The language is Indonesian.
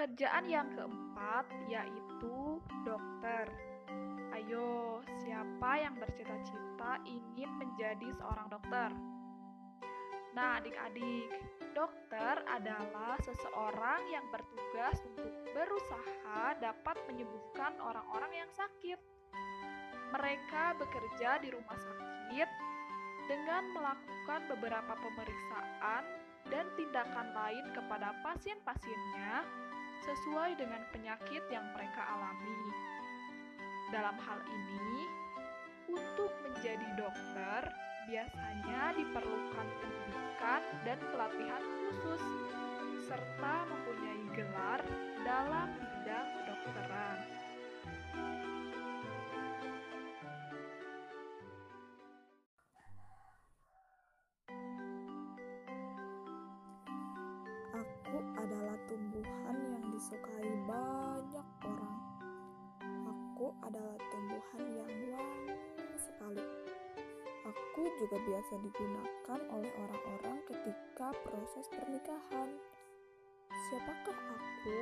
Pekerjaan yang keempat yaitu dokter. Ayo, siapa yang bercita-cita ingin menjadi seorang dokter? Nah, adik-adik, dokter adalah seseorang yang bertugas untuk berusaha dapat menyembuhkan orang-orang yang sakit. Mereka bekerja di rumah sakit dengan melakukan beberapa pemeriksaan dan tindakan lain kepada pasien-pasiennya sesuai dengan penyakit yang mereka alami. Dalam hal ini, untuk menjadi dokter biasanya diperlukan pendidikan dan pelatihan khusus, serta mempunyai gelar dalam bidang tumbuhan yang wangi sekali. Aku juga biasa digunakan oleh orang-orang ketika proses pernikahan. Siapakah aku?